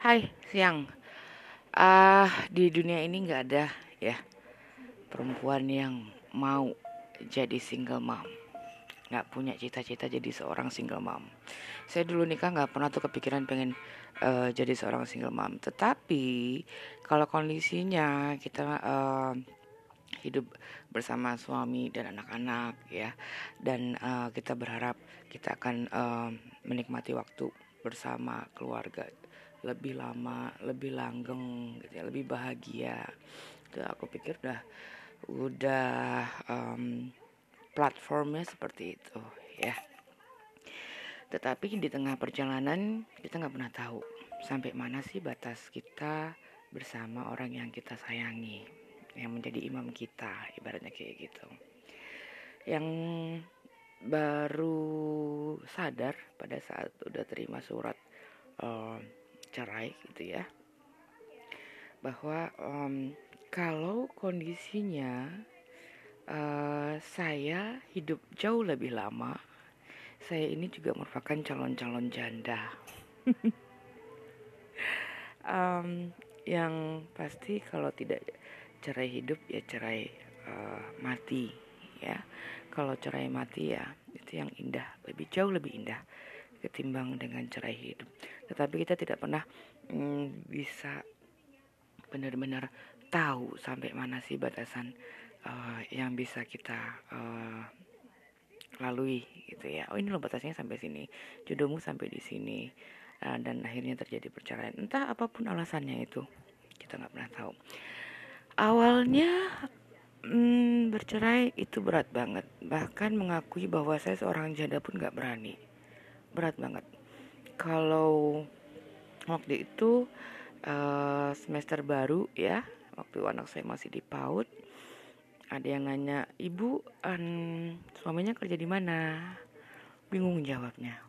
Hai, siang. Ah, di dunia ini nggak ada ya perempuan yang mau jadi single mom. Nggak punya cita-cita jadi seorang single mom. Saya dulu nikah nggak pernah tuh kepikiran pengen uh, jadi seorang single mom. Tetapi kalau kondisinya kita uh, hidup bersama suami dan anak-anak ya, dan uh, kita berharap kita akan uh, menikmati waktu bersama keluarga lebih lama, lebih langgeng, gitu ya, lebih bahagia. Itu aku pikir udah udah um, platformnya seperti itu ya. Tetapi di tengah perjalanan kita nggak pernah tahu sampai mana sih batas kita bersama orang yang kita sayangi, yang menjadi imam kita, ibaratnya kayak gitu. Yang baru sadar pada saat udah terima surat uh, cerai gitu ya. Bahwa um, kalau kondisinya uh, saya hidup jauh lebih lama saya ini juga merupakan calon-calon janda. Um, yang pasti kalau tidak cerai hidup ya cerai uh, mati ya. Kalau cerai mati ya itu yang indah lebih jauh lebih indah ketimbang dengan cerai hidup. Tetapi kita tidak pernah mm, bisa benar-benar tahu sampai mana sih batasan uh, yang bisa kita uh, lalui gitu ya. Oh ini loh batasnya sampai sini, jodohmu sampai di sini uh, dan akhirnya terjadi perceraian. Entah apa pun alasannya itu, kita nggak pernah tahu. Awalnya hmm, bercerai itu berat banget. Bahkan mengakui bahwa saya seorang janda pun nggak berani berat banget. Kalau waktu itu uh, semester baru ya waktu anak saya masih di PAUD ada yang nanya ibu um, suaminya kerja di mana? Bingung jawabnya.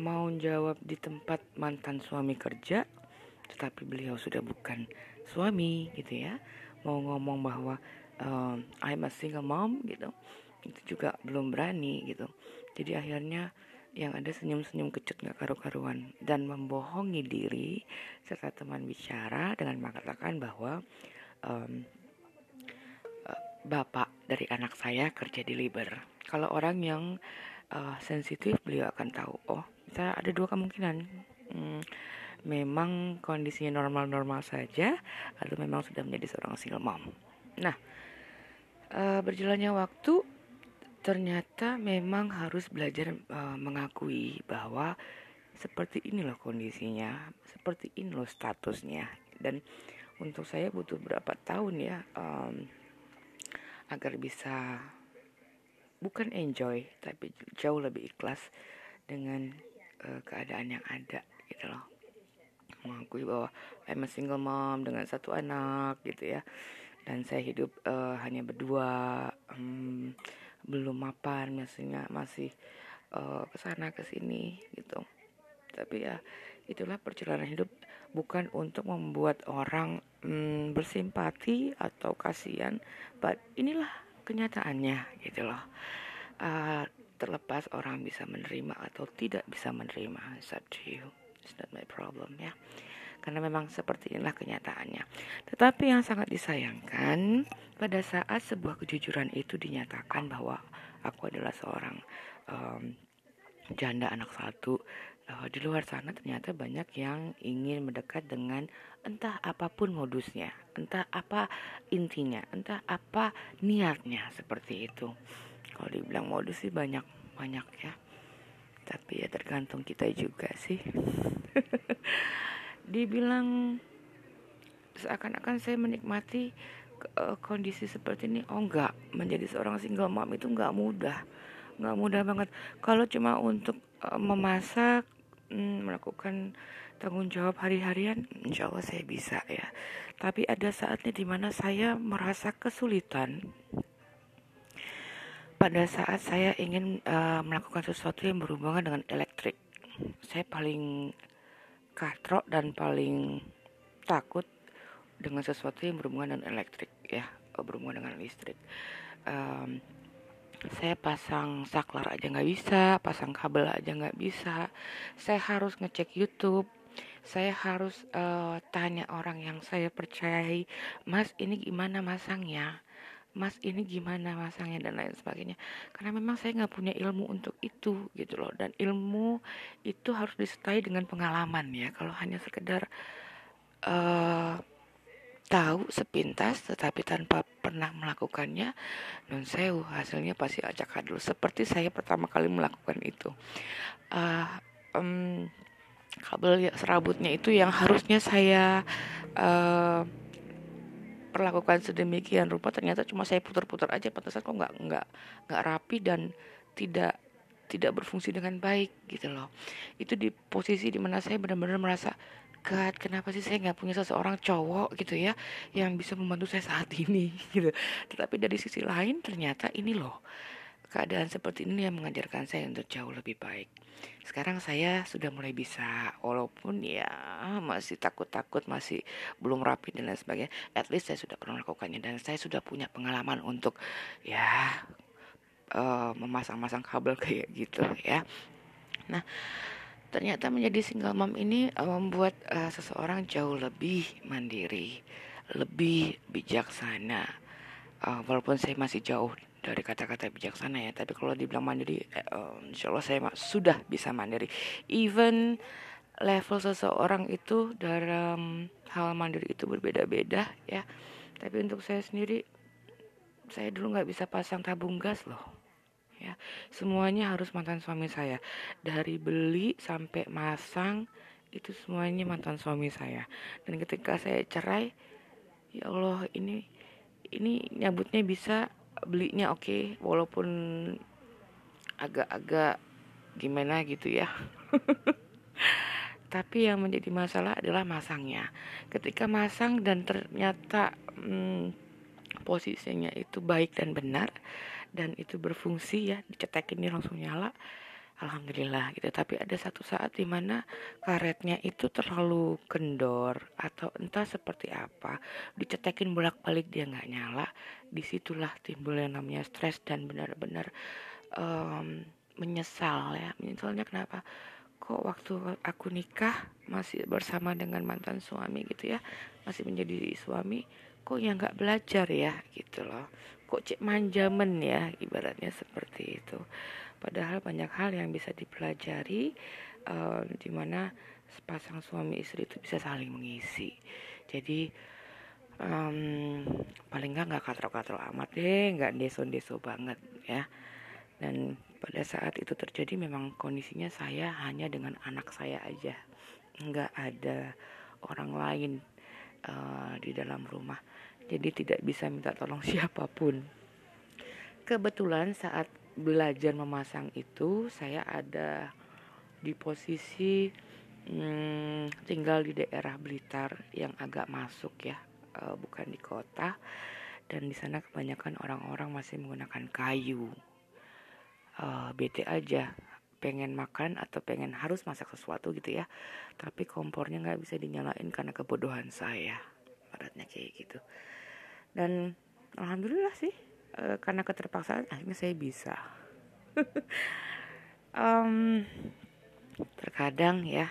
Mau jawab di tempat mantan suami kerja tetapi beliau sudah bukan suami gitu ya. Mau ngomong bahwa um, I'm a single mom gitu. Itu juga belum berani gitu. Jadi akhirnya yang ada senyum-senyum kecut gak karu-karuan dan membohongi diri serta teman bicara dengan mengatakan bahwa um, bapak dari anak saya kerja di Liber. Kalau orang yang uh, sensitif beliau akan tahu, oh kita ada dua kemungkinan. Hmm, memang kondisinya normal-normal saja atau memang sudah menjadi seorang single mom. Nah, uh, berjalannya waktu ternyata memang harus belajar uh, mengakui bahwa seperti ini loh kondisinya, seperti ini loh statusnya. Dan untuk saya butuh berapa tahun ya um, agar bisa bukan enjoy tapi jauh lebih ikhlas dengan uh, keadaan yang ada gitu loh. Mengakui bahwa I'm a single mom dengan satu anak gitu ya. Dan saya hidup uh, hanya berdua. Um, belum mapan maksudnya masih uh, ke sana ke sini gitu. Tapi ya itulah perjalanan hidup bukan untuk membuat orang mm, bersimpati atau kasihan but inilah kenyataannya gitu loh. Uh, terlepas orang bisa menerima atau tidak bisa menerima it's up to you. It's not my problem ya karena memang seperti inilah kenyataannya. Tetapi yang sangat disayangkan pada saat sebuah kejujuran itu dinyatakan bahwa aku adalah seorang um, janda anak satu uh, di luar sana ternyata banyak yang ingin mendekat dengan entah apa pun modusnya, entah apa intinya, entah apa niatnya seperti itu. Kalau dibilang modus sih banyak banyak ya, tapi ya tergantung kita juga sih. dibilang seakan-akan saya menikmati uh, kondisi seperti ini. Oh enggak menjadi seorang single mom itu enggak mudah. Enggak mudah banget. Kalau cuma untuk uh, memasak mm, melakukan tanggung jawab hari-harian insya Allah saya bisa ya. Tapi ada saatnya di mana saya merasa kesulitan. Pada saat saya ingin uh, melakukan sesuatu yang berhubungan dengan elektrik saya paling katrok dan paling takut dengan sesuatu yang berhubungan dengan elektrik ya oh, berhubungan dengan listrik. Um, saya pasang saklar aja nggak bisa pasang kabel aja nggak bisa. Saya harus ngecek YouTube. Saya harus uh, tanya orang yang saya percayai mas ini gimana masangnya mas ini gimana masangnya dan lain sebagainya. Karena memang saya nggak punya ilmu untuk itu gitu loh. Dan ilmu itu harus disertai dengan pengalaman ya. Kalau hanya sekedar uh, tahu sepintas tetapi tanpa pernah melakukannya non sewu hasilnya pasti acak adul. Seperti saya pertama kali melakukan itu. Uh, um, kabel serabutnya itu yang harusnya saya uh, perlakukan sedemikian rupa ternyata cuma saya putar-putar aja. Pantasan kok nggak nggak nggak rapi dan tidak tidak berfungsi dengan baik gitu loh. Itu di posisi di mana saya benar-benar merasa God kenapa sih saya nggak punya seseorang cowok gitu ya yang bisa membantu saya saat ini gitu. Tetapi dari sisi lain ternyata ini loh keadaan seperti ini yang mengajarkan saya untuk jauh lebih baik. Sekarang saya sudah mulai bisa, walaupun ya masih takut-takut, masih belum rapi dan lain sebagainya. At least saya sudah pernah melakukannya dan saya sudah punya pengalaman untuk ya uh, memasang-masang kabel kayak gitu ya. Nah, ternyata menjadi single mom ini uh, membuat uh, seseorang jauh lebih mandiri, lebih bijaksana. Uh, walaupun saya masih jauh dari kata-kata bijaksana ya. Tapi kalau dibilang mandiri eh, uh, insya Allah saya sudah bisa mandiri. Even level seseorang itu dalam hal mandiri itu berbeda-beda ya. Tapi untuk saya sendiri saya dulu nggak bisa pasang tabung gas loh ya. Semuanya harus mantan suami saya. Dari beli sampai masang itu semuanya mantan suami saya. Dan ketika saya cerai ya Allah ini ini nyabutnya bisa belinya oke. Okay, walaupun agak-agak gimana gitu ya. Tapi yang menjadi masalah adalah masangnya. Ketika masang dan ternyata hmm, posisinya itu baik dan benar dan itu berfungsi ya dicetek ini langsung nyala alhamdulillah gitu. Tapi ada satu saat di mana karetnya itu terlalu kendor atau entah seperti apa dicetekin bolak balik dia nggak nyala. Di situlah timbul yang namanya stres dan benar-benar um, menyesal ya. Menyesalnya kenapa? Kok waktu aku nikah masih bersama dengan mantan suami gitu ya masih menjadi suami kok ya nggak belajar ya gitu loh. Kok cek manjamen ya ibaratnya seperti itu Padahal banyak hal yang bisa dipelajari uh, di mana sepasang suami istri itu bisa saling mengisi. Jadi um, paling nggak nggak katro-katro amat deh, nggak deso-deso banget ya. Dan pada saat itu terjadi memang kondisinya saya hanya dengan anak saya aja, nggak ada orang lain uh, di dalam rumah. Jadi tidak bisa minta tolong siapa pun. Kebetulan saat belajar memasang itu saya ada di posisi hmm, tinggal di daerah Blitar yang agak masuk ya uh, bukan di kota. Dan di sana kebanyakan orang-orang masih menggunakan kayu. Uh, bete aja pengen makan atau pengen harus masak sesuatu gitu ya. Tapi kompornya nggak bisa dinyalain karena kebodohan saya. Baratnya kayak gitu. Dan alhamdulillah sih uh, karena keterpaksaan akhirnya saya bisa. Um, terkadang ya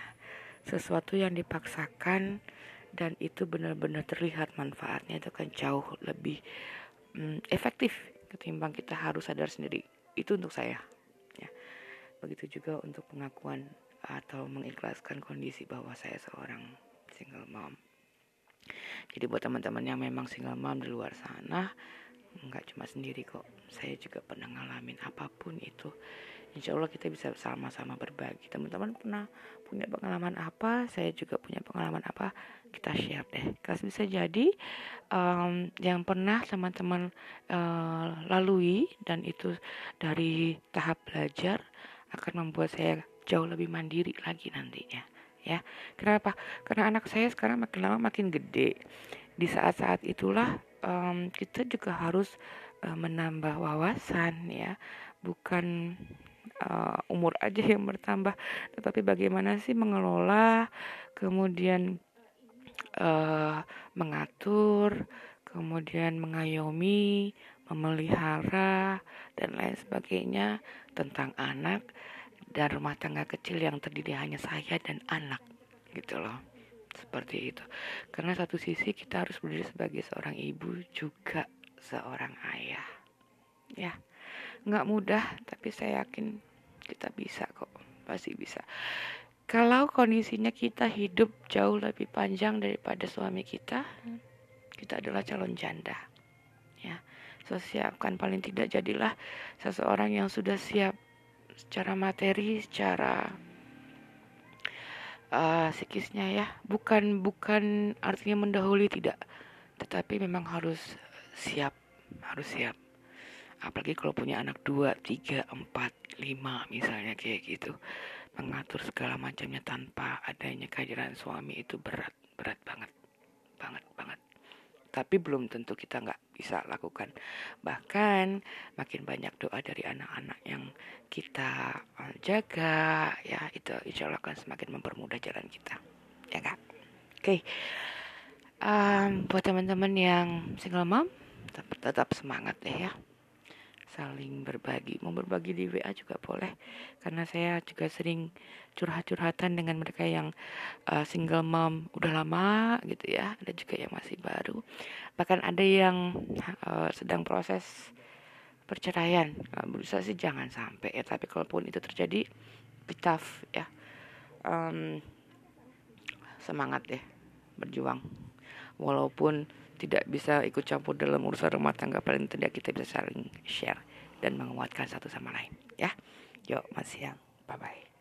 sesuatu yang dipaksakan dan itu benar-benar terlihat manfaatnya itu kan jauh lebih um, efektif ketimbang kita harus sadar sendiri. Itu untuk saya ya. Begitu juga untuk pengakuan atau mengikhlaskan kondisi bahwa saya seorang single mom. Jadi buat teman-teman yang memang single mom di luar sana nggak cuma sendiri kok. Saya juga pernah ngalamin apa pun itu. Insya Allah kita bisa sama-sama berbagi. Teman-teman pernah punya pengalaman apa? Saya juga punya pengalaman apa? Kita share deh. Kalau bisa jadi um, yang pernah teman-teman uh, lalui dan itu dari tahap belajar akan membuat saya jauh lebih mandiri lagi nantinya ya. Kenapa? Karena anak saya sekarang makin lama makin gede. Di saat-saat itulah um, kita juga harus uh, menambah wawasan ya. Bukan uh, umur aja yang bertambah tetapi bagaimana sih mengelola kemudian uh, mengatur kemudian mengayomi memelihara dan lain sebagainya tentang anak dan rumah tangga kecil yang terdiri hanya saya dan anak gitu loh seperti itu. Karena satu sisi kita harus berdiri sebagai seorang ibu juga seorang ayah. Ya nggak mudah tapi saya yakin kita bisa kok. Pasti bisa. Kalau kondisinya kita hidup jauh lebih panjang daripada suami kita kita adalah calon janda. Ya so siapkan paling tidak jadilah seseorang yang sudah siap secara materi secara uh, ya. Bukan bukan artinya mendahului tidak. Tetapi memang harus siap harus siap. Apalagi kalau punya anak dua tiga empat lima misalnya kayak gitu. Mengatur segala macamnya tanpa adanya kehadiran suami itu berat berat banget. Banget banget tapi belum tentu kita nggak bisa lakukan. Bahkan makin banyak doa dari anak-anak yang kita eh, jaga ya itu insya Allah akan semakin mempermudah jalan kita. Ya kak oke. Okay. um, buat teman-teman yang single mom tetap, tetap semangat deh ya saling berbagi. Mau berbagi di WA juga boleh karena saya juga sering curhat-curhatan dengan mereka yang uh, single mom udah lama gitu ya ada juga yang masih baru. Bahkan ada yang uh, sedang proses perceraian. Uh, berusaha sih jangan sampai ya tapi kalaupun itu terjadi be tough ya. Um, semangat ya berjuang. Walaupun tidak bisa ikut campur dalam urusan rumah tangga paling tidak kita bisa saling share dan menguatkan satu sama lain. Ya yuk mas siang. Bye bye